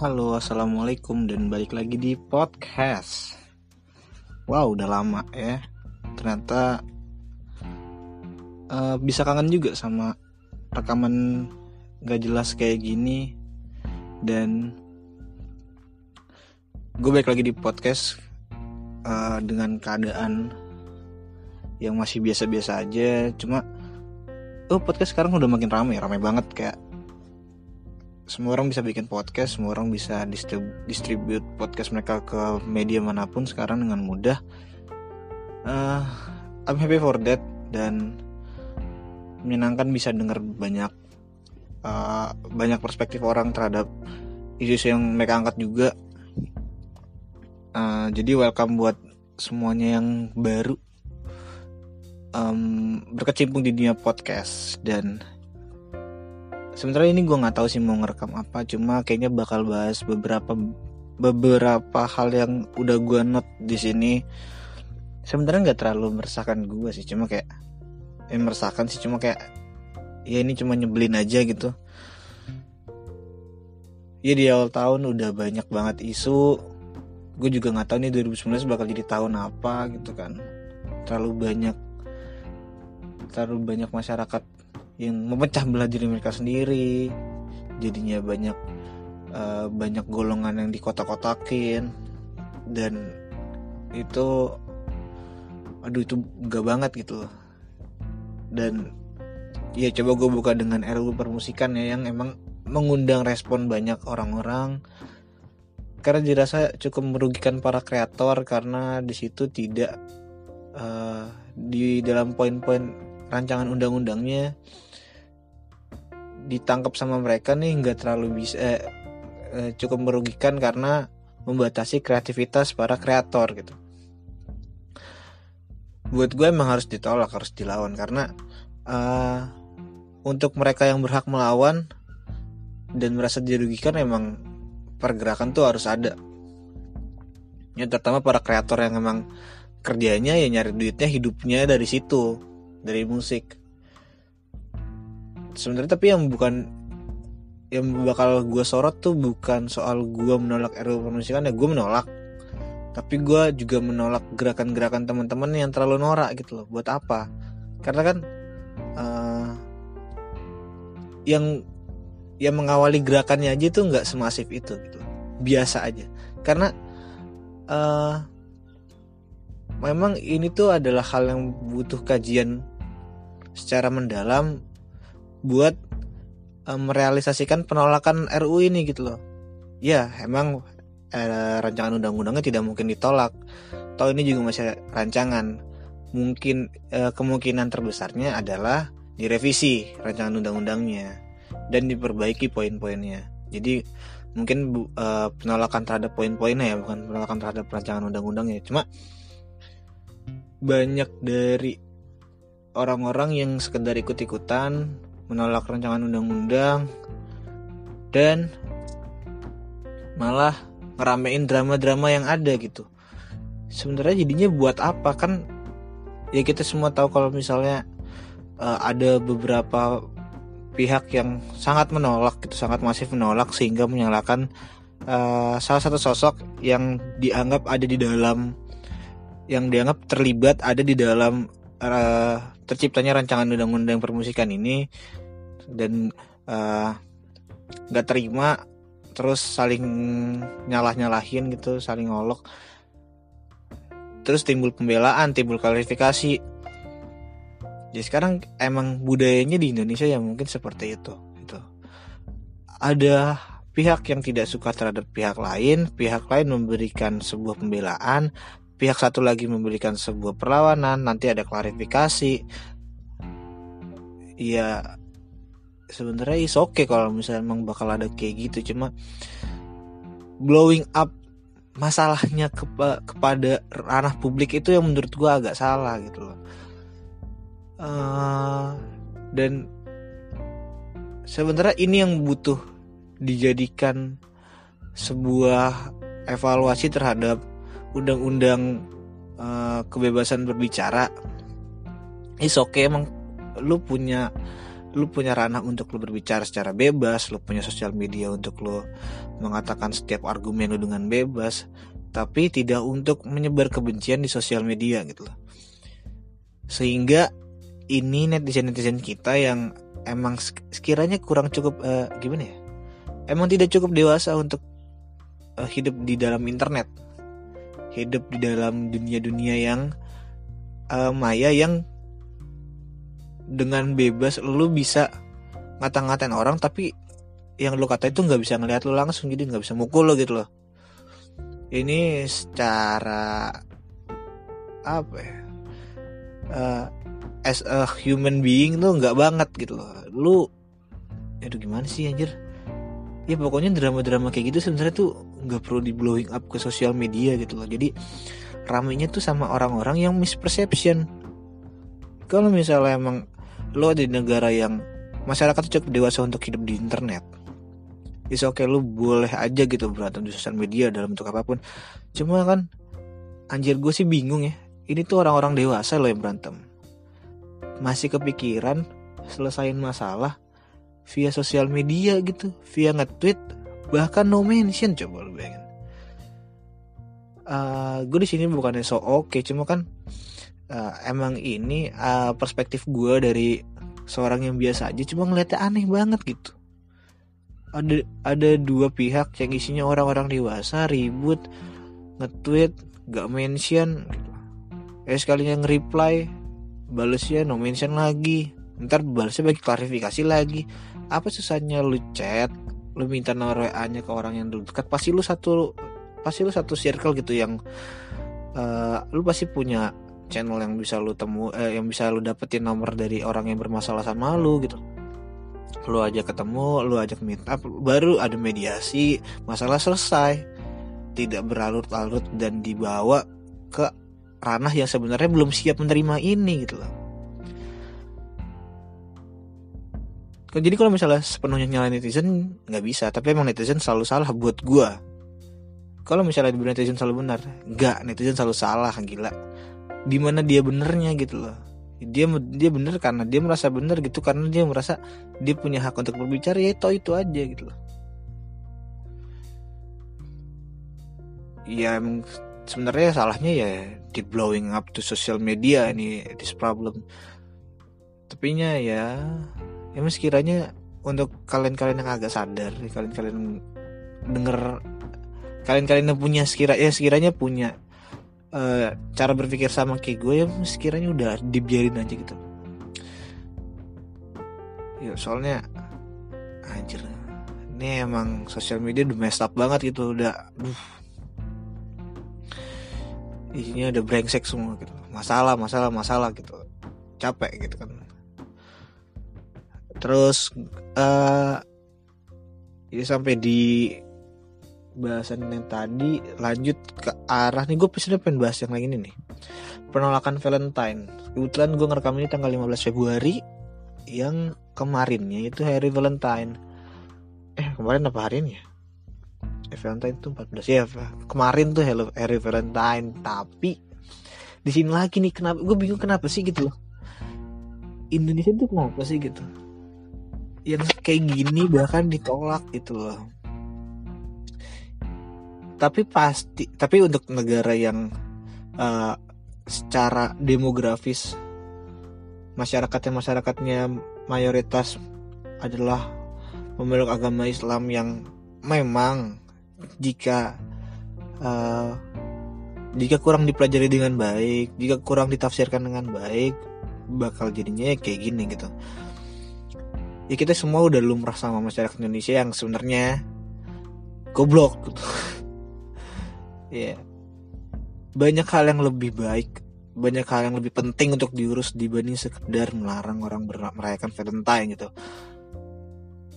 Halo, assalamualaikum dan balik lagi di podcast. Wow, udah lama ya. Ternyata uh, bisa kangen juga sama rekaman gak jelas kayak gini dan gue balik lagi di podcast uh, dengan keadaan yang masih biasa-biasa aja. Cuma, oh podcast sekarang udah makin ramai, ramai banget kayak semua orang bisa bikin podcast, semua orang bisa distrib distribute podcast mereka ke media mana pun sekarang dengan mudah. Uh, I'm happy for that dan menyenangkan bisa dengar banyak uh, banyak perspektif orang terhadap isu yang mereka angkat juga. Uh, jadi welcome buat semuanya yang baru um, berkecimpung di dunia podcast dan sebenarnya ini gue nggak tahu sih mau ngerekam apa cuma kayaknya bakal bahas beberapa beberapa hal yang udah gue note di sini. Sebenarnya nggak terlalu meresahkan gue sih cuma kayak eh, meresahkan sih cuma kayak ya ini cuma nyebelin aja gitu. Ya di awal tahun udah banyak banget isu. Gue juga nggak tahu nih 2019 bakal jadi tahun apa gitu kan. Terlalu banyak terlalu banyak masyarakat yang memecah belah diri mereka sendiri. Jadinya banyak uh, banyak golongan yang dikotak-kotakin. Dan itu aduh itu gak banget gitu loh. Dan ya coba gue buka dengan RUU permusikan ya yang emang mengundang respon banyak orang-orang. Karena dirasa cukup merugikan para kreator karena di situ tidak uh, di dalam poin-poin rancangan undang-undangnya ditangkap sama mereka nih nggak terlalu bisa eh, eh, cukup merugikan karena membatasi kreativitas para kreator gitu. Buat gue emang harus ditolak harus dilawan karena uh, untuk mereka yang berhak melawan dan merasa dirugikan emang pergerakan tuh harus ada. Ya terutama para kreator yang emang kerjanya ya nyari duitnya hidupnya dari situ dari musik sebenarnya tapi yang bukan yang bakal gue sorot tuh bukan soal gue menolak RUU permusikan ya gue menolak. Tapi gue juga menolak gerakan-gerakan teman-teman yang terlalu norak gitu loh. Buat apa? Karena kan uh, yang yang mengawali gerakannya aja tuh nggak semasif itu gitu. Biasa aja. Karena uh, memang ini tuh adalah hal yang butuh kajian secara mendalam buat um, merealisasikan penolakan RU ini gitu loh. Ya, emang eh, rancangan undang-undangnya tidak mungkin ditolak. Toh ini juga masih rancangan. Mungkin eh, kemungkinan terbesarnya adalah direvisi rancangan undang-undangnya dan diperbaiki poin-poinnya. Jadi mungkin uh, penolakan terhadap poin-poinnya ya, bukan penolakan terhadap rancangan undang-undangnya. Cuma banyak dari orang-orang yang sekedar ikut-ikutan menolak rancangan undang-undang dan malah ngeramein drama-drama yang ada gitu. Sebenarnya jadinya buat apa? Kan ya kita semua tahu kalau misalnya uh, ada beberapa pihak yang sangat menolak gitu sangat masif menolak sehingga menyalahkan uh, salah satu sosok yang dianggap ada di dalam yang dianggap terlibat ada di dalam uh, terciptanya rancangan undang-undang permusikan ini dan eh, nggak uh, terima terus saling nyalah nyalahin gitu saling ngolok terus timbul pembelaan timbul klarifikasi. Jadi sekarang emang budayanya di Indonesia ya mungkin seperti itu itu ada pihak yang tidak suka terhadap pihak lain pihak lain memberikan sebuah pembelaan pihak satu lagi memberikan sebuah perlawanan nanti ada klarifikasi. Ya sebenarnya is oke okay kalau misalnya emang bakal ada kayak gitu cuma blowing up masalahnya kepa kepada ranah publik itu yang menurut gue agak salah gitu loh. Uh, dan sebenarnya ini yang butuh dijadikan sebuah evaluasi terhadap undang-undang uh, kebebasan berbicara is oke okay, emang lu punya lu punya ranah untuk lu berbicara secara bebas, lu punya sosial media untuk lu mengatakan setiap argumen lu dengan bebas, tapi tidak untuk menyebar kebencian di sosial media gitu loh. Sehingga ini netizen-netizen kita yang emang sekiranya kurang cukup uh, gimana ya? Emang tidak cukup dewasa untuk uh, hidup di dalam internet. Hidup di dalam dunia-dunia yang uh, maya yang dengan bebas lu bisa ngata-ngatain orang tapi yang lu kata itu nggak bisa ngeliat lu langsung jadi nggak bisa mukul lo gitu loh. Ini secara apa ya uh, as a human being tuh nggak banget gitu loh. Lu aduh gimana sih anjir? Ya pokoknya drama-drama kayak gitu sebenarnya tuh nggak perlu di blowing up ke sosial media gitu loh. Jadi ramenya tuh sama orang-orang yang misperception. Kalau misalnya emang lo di negara yang masyarakat cukup dewasa untuk hidup di internet is oke okay, lo boleh aja gitu berantem di sosial media dalam bentuk apa pun. Cuma kan anjir gue sih bingung ya. Ini tuh orang-orang dewasa lo yang berantem. Masih kepikiran selesain masalah via sosial media gitu via nge-tweet bahkan no mention coba lo bayangin. Uh, eh, gue di sini bukannya so oke okay, cuma kan uh, emang ini uh, perspektif gue dari seorang yang biasa aja cuma ngeliatnya aneh banget gitu. Ada ada dua pihak yang isinya orang-orang dewasa ribut nge-tweet gak mention. Eh sekalinya nge-reply balesnya no mention lagi. Ntar balesnya bagi klarifikasi lagi. Apa susahnya lu chat lu minta nomor WA nya ke orang yang dekat pasti lu satu pasti lu satu circle gitu yang uh, lu pasti punya channel yang bisa lu temu eh, yang bisa lu dapetin nomor dari orang yang bermasalah sama lu gitu. Lu aja ketemu lu ajak meet up baru ada mediasi masalah selesai. Tidak berlarut-larut dan dibawa ke ranah yang sebenarnya belum siap menerima ini gitu loh jadi kalau misalnya sepenuhnya nyalain netizen nggak bisa. Tapi emang netizen selalu salah buat gua. Kalau misalnya dibilang netizen selalu benar nggak. Netizen selalu salah gila. Di mana dia benernya gitu loh. Dia dia bener karena dia merasa bener gitu karena dia merasa dia punya hak untuk berbicara ya itu itu aja gitu loh. Ya sebenarnya salahnya ya di blowing up to social media ini this problem. Tapi nya ya ya sekiranya untuk kalian-kalian yang agak sadar kalian-kalian denger kalian-kalian yang punya sekira ya sekiranya punya uh, cara berpikir sama kayak gue ya sekiranya udah dibiarin aja gitu. Ya soalnya anjir ini emang sosial media udah messed up banget gitu udah duh. Isinya udah brengsek semua gitu. Masalah masalah masalah gitu. Capek gitu kan terus uh, ya sampai di bahasan yang tadi lanjut ke arah nih gue pasti pengen bahas yang lain ini nih. Penolakan Valentine. Kebetulan gue ngerekam ini tanggal 15 Februari yang kemarinnya itu hari Valentine. Eh kemarin apa hari ini ya? Eh, Valentine itu 14 ya kemarin tuh hari Valentine tapi di sini lagi nih kenapa gue bingung kenapa sih gitu Indonesia tuh kenapa sih gitu yang kayak gini bahkan ditolak gitu loh. Tapi pasti tapi untuk negara yang uh, secara demografis masyarakatnya masyarakatnya mayoritas adalah memeluk agama Islam yang memang jika uh, jika kurang dipelajari dengan baik jika kurang ditafsirkan dengan baik bakal jadinya kayak gini gitu ya kita semua udah lumrah sama masyarakat Indonesia yang sebenarnya goblok. Gitu ya banyak hal yang lebih baik banyak hal yang lebih penting untuk diurus dibanding sekedar melarang orang merayakan Valentine gitu.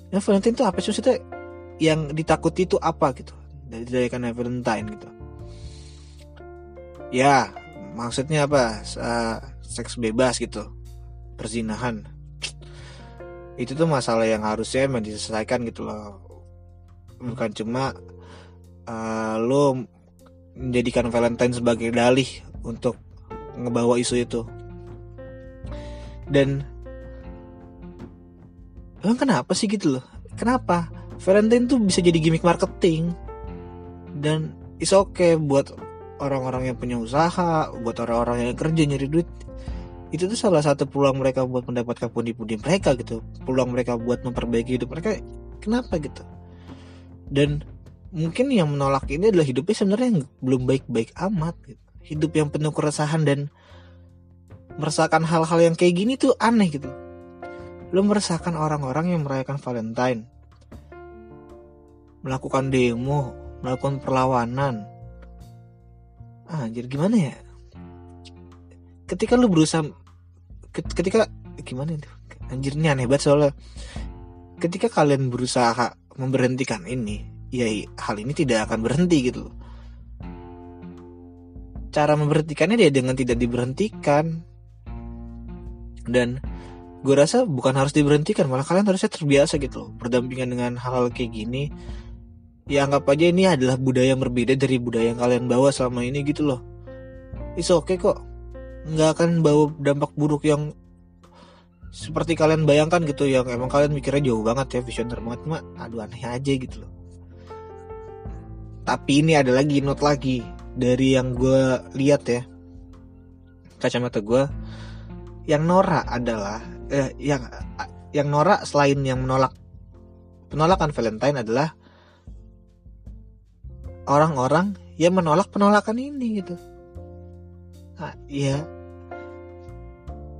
Ya Valentine itu apa sih? Maksudnya yang ditakuti itu apa gitu? Dari dirayakan Valentine gitu. Ya maksudnya apa? Uh, seks bebas gitu. Perzinahan itu tuh masalah yang harusnya emang diselesaikan gitu loh. Bukan cuma uh, lo menjadikan Valentine sebagai dalih untuk ngebawa isu itu. Dan emang kenapa sih gitu loh? Kenapa? Valentine tuh bisa jadi gimmick marketing. Dan is okay buat orang-orang yang punya usaha buat orang-orang yang kerja nyari duit itu tuh salah satu peluang mereka buat mendapatkan pundi-pundi mereka gitu. Peluang mereka buat memperbaiki hidup mereka kenapa gitu? Dan mungkin yang menolak ini adalah hidupnya sebenarnya yang belum baik-baik amat gitu. hidup yang penuh keresahan dan merasakan hal-hal yang kayak gini tuh aneh gitu. Lo meresahkan orang-orang yang merayakan Valentine. Melakukan demo melakukan perlawanan. Ah jadi gimana ya? Ketika lu berusaha ketika gimana itu? Anjir ini aneh banget soalnya. Ketika kalian berusaha memberhentikan ini ya hal ini tidak akan berhenti gitu cara memberhentikannya dia dengan tidak diberhentikan. Dan gue rasa bukan harus diberhentikan malah kalian harusnya terbiasa gitu loh. Berdampingan dengan hal-hal kayak gini. Ya anggap aja ini adalah budaya yang berbeda dari budaya yang kalian bawa selama ini gitu loh. It's okay kok nggak akan bawa dampak buruk yang seperti kalian bayangkan gitu yang emang kalian mikirnya jauh banget ya visioner banget. Mah aduh aneh aja gitu loh. Tapi ini ada lagi note lagi dari yang gue lihat ya. Kacamata gue yang norak adalah eh, yang yang norak selain yang menolak penolakan Valentine adalah orang-orang yang menolak penolakan ini gitu ya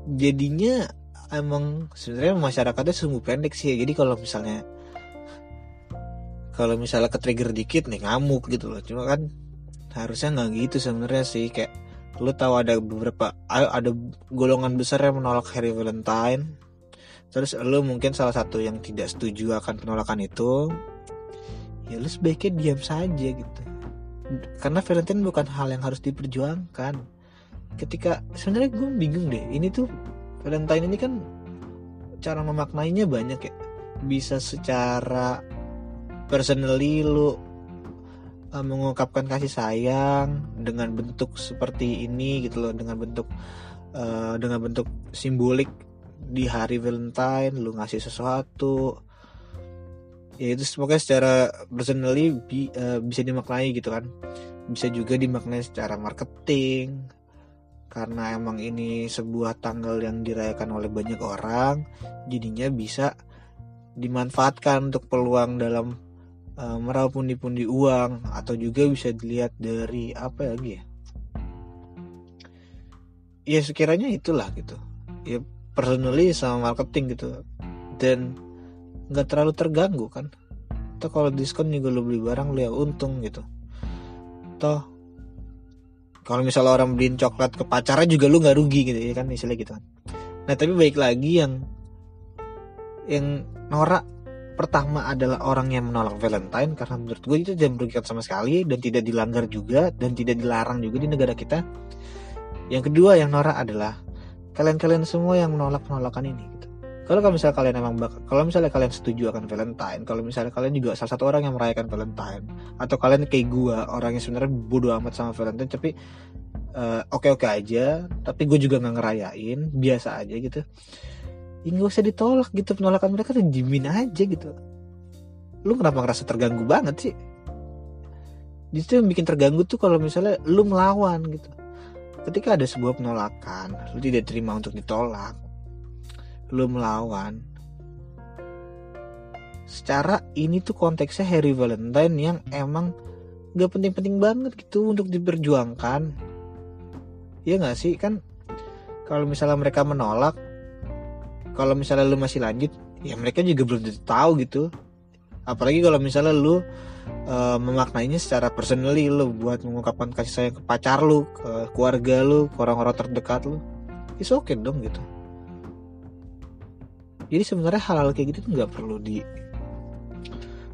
jadinya emang sebenarnya masyarakatnya sungguh pendek sih. Jadi kalau misalnya kalau misalnya ke trigger dikit nih ngamuk gitu loh. Cuma kan harusnya nggak gitu sebenarnya sih. Kayak lu tahu ada beberapa ada golongan besar yang menolak Harry Valentine. Terus lu mungkin salah satu yang tidak setuju akan penolakan itu. Ya lu sebaiknya diam saja gitu. Karena Valentine bukan hal yang harus diperjuangkan ketika sebenarnya gue bingung deh ini tuh Valentine ini kan cara memaknainya banyak ya. Bisa secara personally lu uh, mengungkapkan kasih sayang dengan bentuk seperti ini gitu loh dengan bentuk uh, dengan bentuk simbolik di hari Valentine lu ngasih sesuatu. Ya itu semoga secara personally bi, uh, bisa dimaknai gitu kan. Bisa juga dimaknai secara marketing karena emang ini sebuah tanggal yang dirayakan oleh banyak orang jadinya bisa dimanfaatkan untuk peluang dalam uh, meraup pundi-pundi uang atau juga bisa dilihat dari apa lagi ya? Ya sekiranya itulah gitu. Ya personally sama marketing gitu. Dan nggak terlalu terganggu kan? Atau kalau diskon juga lo beli barang lo ya untung gitu. Toh kalau misalnya orang beliin coklat ke pacarnya juga lu nggak rugi gitu ya kan istilah gitu kan. Nah tapi baik lagi yang yang norak pertama adalah orang yang menolak Valentine karena menurut gue itu tidak merugikan sama sekali dan tidak dilanggar juga dan tidak dilarang juga di negara kita. Yang kedua yang norak adalah kalian-kalian semua yang menolak penolakan ini kalau misalnya kalian emang bak kalau misalnya kalian setuju akan Valentine kalau misalnya kalian juga salah satu orang yang merayakan Valentine atau kalian kayak gua orang yang sebenarnya bodoh amat sama Valentine tapi uh, oke-oke aja tapi gue juga nggak ngerayain biasa aja gitu ya gak usah ditolak gitu penolakan mereka tuh dimin aja gitu. Lu kenapa ngerasa terganggu banget sih? Justru yang bikin terganggu tuh kalau misalnya lu melawan gitu. Ketika ada sebuah penolakan lu tidak terima untuk ditolak lu melawan. Secara ini tuh konteksnya Harry Valentine yang emang gak penting-penting banget gitu untuk diperjuangkan. Ya gak sih? Kan kalau misalnya mereka menolak kalau misalnya lu masih lanjut ya mereka juga belum tahu gitu. Apalagi kalau misalnya lu uh, memaknainya secara personally lu buat mengungkapkan kasih sayang ke pacar lu ke keluarga lu ke orang-orang terdekat lu is okay dong gitu jadi sebenarnya hal-hal kayak gitu tuh nggak perlu di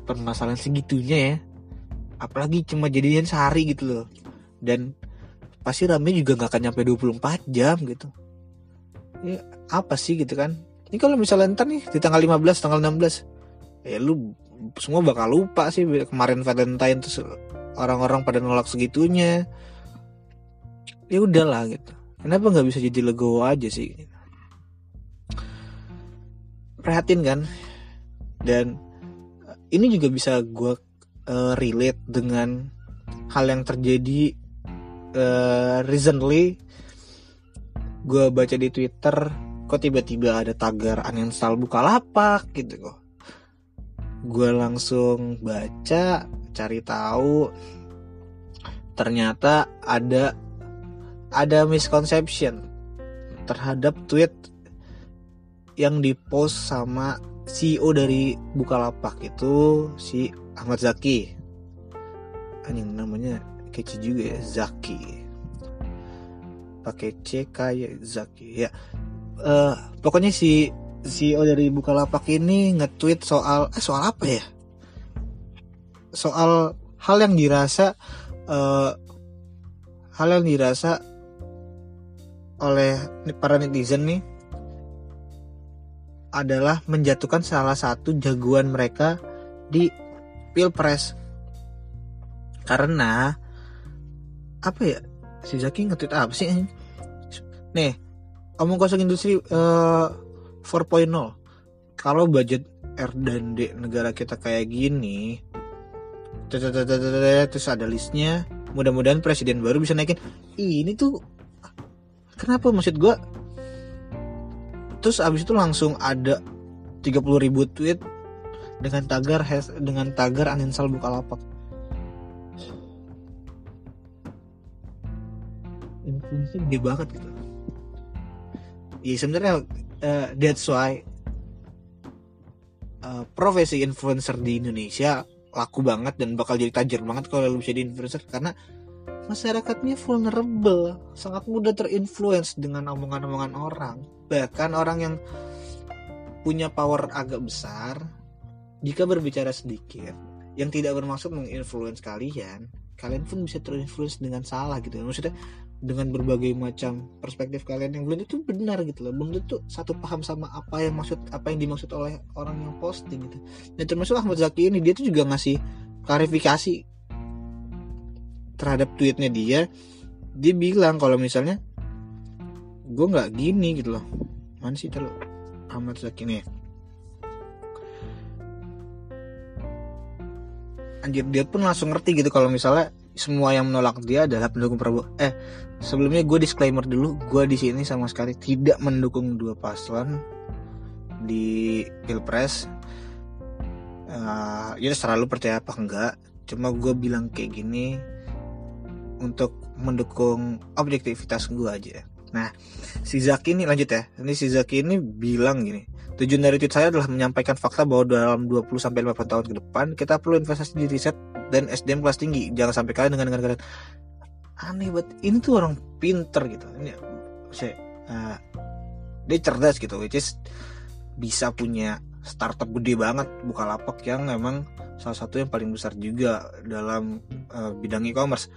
permasalahan segitunya ya. Apalagi cuma jadian sehari gitu loh. Dan pasti rame juga nggak akan nyampe 24 jam gitu. Ya apa sih gitu kan? Ini kalau misalnya ntar nih di tanggal 15 tanggal 16 ya lu semua bakal lupa sih kemarin Valentine tuh orang-orang pada nolak segitunya. Ya udahlah gitu. Kenapa nggak bisa jadi legowo aja sih prihatin kan. Dan eh, ini juga bisa gue uh, relate dengan hal yang terjadi uh, recently. Gue baca di twitter kok tiba-tiba ada tagar uninstall lapak gitu kok. Gue langsung baca cari tahu. Ternyata ada ada misconception terhadap tweet yang dipost sama CEO dari Bukalapak itu si Ahmad Zaki. Anjing namanya kece juga ya Zaki. Pakai C kayak Zaki ya. Uh, pokoknya si CEO dari Bukalapak ini nge-tweet soal eh soal apa ya? Soal hal yang dirasa uh, hal yang dirasa oleh para netizen nih adalah menjatuhkan salah satu jagoan mereka di pilpres. Karena apa ya? Si Zaki ngetweet apa sih nih omong kosong industri uh, 4.0 kalau budget R dan D negara kita kayak gini terus ada listnya mudah-mudahan presiden baru bisa naikin. Ini tuh kenapa maksud gue terus abis itu langsung ada 30 ribu tweet dengan tagar has, dengan tagar uninstall bukalapak. Influence gede banget gitu. Ya sebenarnya uh, that's why uh, profesi influencer di Indonesia laku banget dan bakal jadi tajir banget kalau lu bisa di influencer karena masyarakatnya vulnerable, sangat mudah terinfluence dengan omongan-omongan orang. Bahkan orang yang punya power agak besar, jika berbicara sedikit, yang tidak bermaksud menginfluence kalian, kalian pun bisa terinfluence dengan salah gitu. Maksudnya dengan berbagai macam perspektif kalian yang belum itu benar gitu loh belum tentu satu paham sama apa yang maksud apa yang dimaksud oleh orang yang posting gitu dan termasuk Ahmad Zaki ini dia tuh juga ngasih klarifikasi terhadap tweetnya dia dia bilang kalau misalnya gue nggak gini gitu loh mana sih terlalu Ahmad Zaki nih anjir dia pun langsung ngerti gitu kalau misalnya semua yang menolak dia adalah pendukung Prabowo. Eh, sebelumnya gue disclaimer dulu, gue di sini sama sekali tidak mendukung dua paslon di pilpres. Uh, ya terserah lu percaya apa enggak. Cuma gue bilang kayak gini untuk mendukung objektivitas gue aja. Nah, si Zaki ini lanjut ya. Ini si Zaki ini bilang gini. Tujuan dari tweet saya adalah menyampaikan fakta bahwa dalam 20 sampai 50 tahun ke depan kita perlu investasi di riset dan SDM kelas tinggi jangan sampai kalian dengan negara aneh banget ini tuh orang pinter gitu ini saya uh, dia cerdas gitu which is bisa punya startup gede banget buka lapak yang memang salah satu yang paling besar juga dalam uh, bidang e-commerce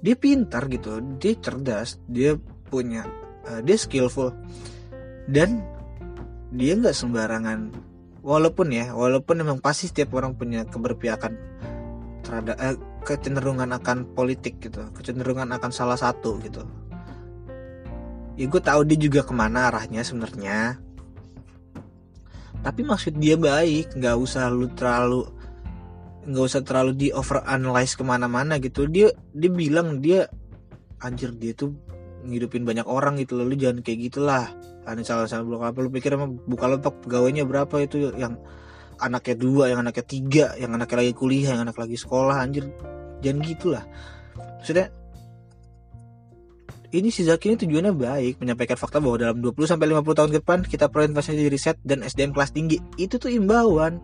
dia pintar gitu dia cerdas dia punya uh, dia skillful. Dan dia nggak sembarangan walaupun ya walaupun memang pasti setiap orang punya keberpihakan terhadap eh, kecenderungan akan politik gitu kecenderungan akan salah satu gitu. Ya gue tahu dia juga ke mana arahnya sebenarnya. Tapi maksud dia baik nggak usah lu terlalu nggak usah terlalu di over analyze ke mana-mana gitu dia dia bilang dia anjir dia tuh ngidupin banyak orang gitu loh lu jangan kayak gitulah aneh salah salah blok apa lu pikir emang buka letok pegawainya berapa itu yang anaknya dua yang anaknya tiga yang anaknya lagi kuliah yang anak lagi sekolah anjir jangan gitulah maksudnya ini si Zaki ini tujuannya baik menyampaikan fakta bahwa dalam 20 sampai 50 tahun ke depan kita perlu investasi di riset dan SDM kelas tinggi. Itu tuh imbauan.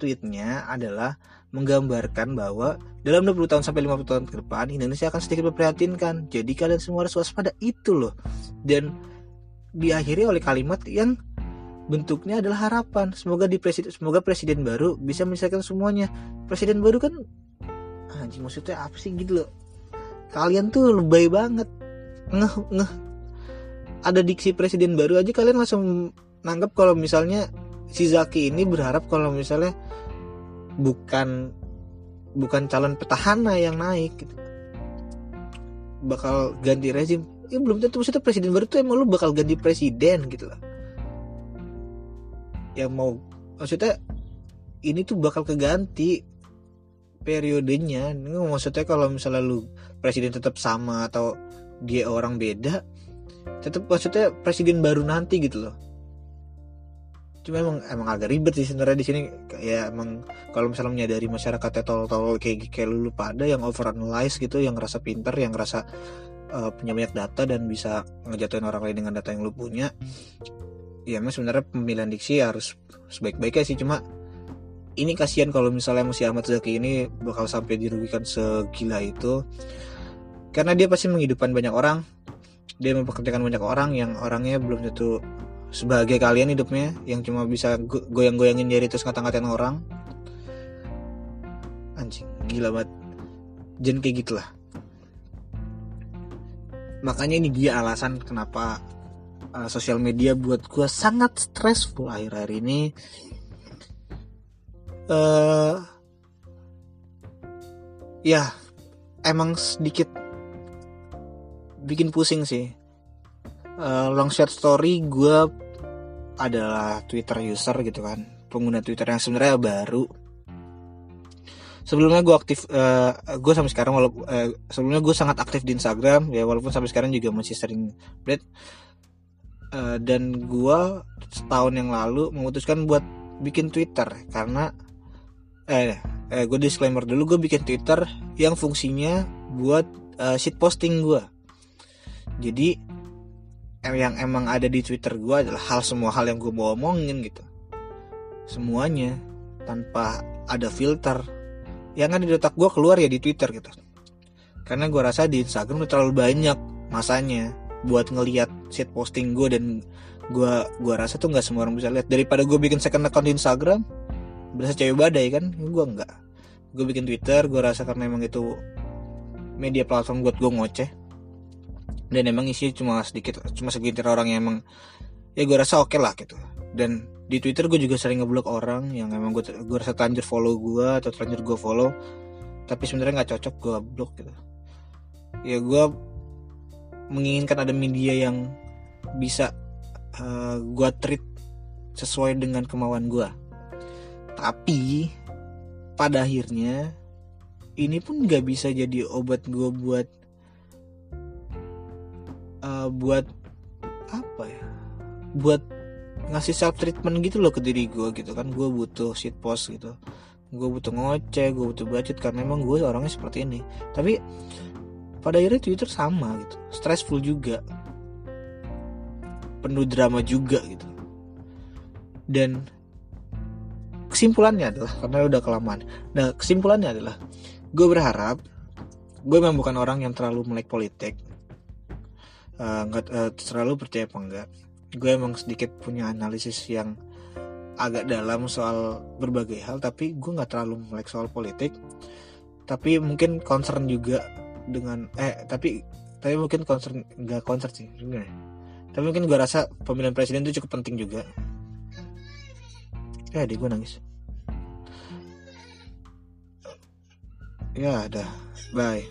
Tweetnya adalah menggambarkan bahwa dalam 20 tahun sampai 50 tahun ke depan Indonesia akan sedikit memprihatinkan. Jadi kalian semua harus waspada itu loh. Dan diakhiri oleh kalimat yang bentuknya adalah harapan. Semoga di presiden semoga presiden baru bisa menyelesaikan semuanya. Presiden baru kan anjing maksudnya apa sih gitu loh. Kalian tuh lebay banget. Ngeh ngeh ada diksi presiden baru aja kalian langsung nanggap kalau misalnya si Zaki ini berharap kalau misalnya bukan bukan calon petahana yang naik gitu. bakal ganti rezim. Ya belum tentu. Maksudnya presiden baru tuh emang lu bakal ganti presiden gitu loh yang mau maksudnya ini tuh bakal keganti periodenya. Maksudnya kalau misalnya lu presiden tetap sama atau dia orang beda tetap maksudnya presiden baru nanti gitu loh cuma emang emang agak ribet sih sebenarnya di sini. Ya emang kalau misalnya menyadari masyarakatnya tol-tol kayak kayak lu pada yang overanalyze gitu yang ngerasa pinter yang ngerasa uh, punya banyak data dan bisa ngejatuhin orang lain dengan data yang lu punya ya emang sebenarnya pemilihan diksi harus sebaik-baiknya sih. Cuma ini kasihan kalau misalnya Musi Ahmad Zaki ini bakal sampai dirugikan segila itu. Karena dia pasti menghidupkan banyak orang dia mempekerjakan banyak orang yang orangnya belum tentu sebagai kalian hidupnya yang cuma bisa goyang-goyangin jari terus ngata-ngatain orang. Anjing gila banget. Jangan kayak gitulah. Makanya ini dia alasan kenapa uh, sosial media buat gue sangat stressful akhir-akhir ini. Uh, ya emang sedikit bikin pusing sih uh, long short story gue adalah Twitter user gitu kan. Pengguna Twitter yang sebenarnya baru. Sebelumnya gue aktif uh, eh, gue sampai sekarang walaupun uh, sebelumnya gue sangat aktif di Instagram ya walaupun sampai sekarang juga masih sering bread uh, dan gue setahun yang lalu memutuskan buat bikin Twitter karena eh, eh gue disclaimer dulu gue bikin Twitter yang fungsinya buat uh, shit posting gue jadi yang emang ada di Twitter gue adalah hal semua hal yang gue mau omongin gitu. Semuanya tanpa ada filter. Yang ada di otak gue keluar ya di Twitter gitu. Karena gue rasa di Instagram udah terlalu banyak masanya buat ngeliat shit posting gue dan gue gua rasa tuh nggak semua orang bisa lihat. Daripada gue bikin second account di Instagram berasa cewek badai kan? Gue nggak. Gue bikin Twitter gue rasa karena emang itu media platform buat gue ngoceh dan emang isi cuma sedikit cuma segelintir orang yang emang ya gue rasa oke okay lah gitu. Dan di Twitter gue juga sering ngeblok orang yang emang gue gue rasa terlanjur follow gue atau terlanjur gue follow tapi sebenarnya nggak cocok gue blok gitu. Ya gue menginginkan ada media yang bisa uh, eh, gue treat sesuai dengan kemauan gue tapi pada akhirnya ini pun nggak bisa jadi obat gue buat uh, buat apa ya? Buat ngasih self treatment gitu loh ke diri gue gitu kan. Gue butuh shit post gitu. Gue butuh ngoceh gue butuh budget karena emang gue orangnya seperti ini. Tapi pada akhirnya Twitter sama gitu. Stressful juga. Penuh drama juga gitu. Dan kesimpulannya adalah karena udah kelamaan. Nah kesimpulannya adalah gue berharap gue memang bukan orang yang terlalu melek politik Eh, nggak uh, terlalu percaya apa enggak. Gue emang sedikit punya analisis yang agak dalam soal berbagai hal tapi gue nggak terlalu melek soal politik. Tapi mungkin concern juga dengan eh tapi tapi mungkin concern nggak concern sih gimana tapi mungkin gue rasa pemilihan presiden itu cukup penting juga. Ya di gue nangis. Ya udah bye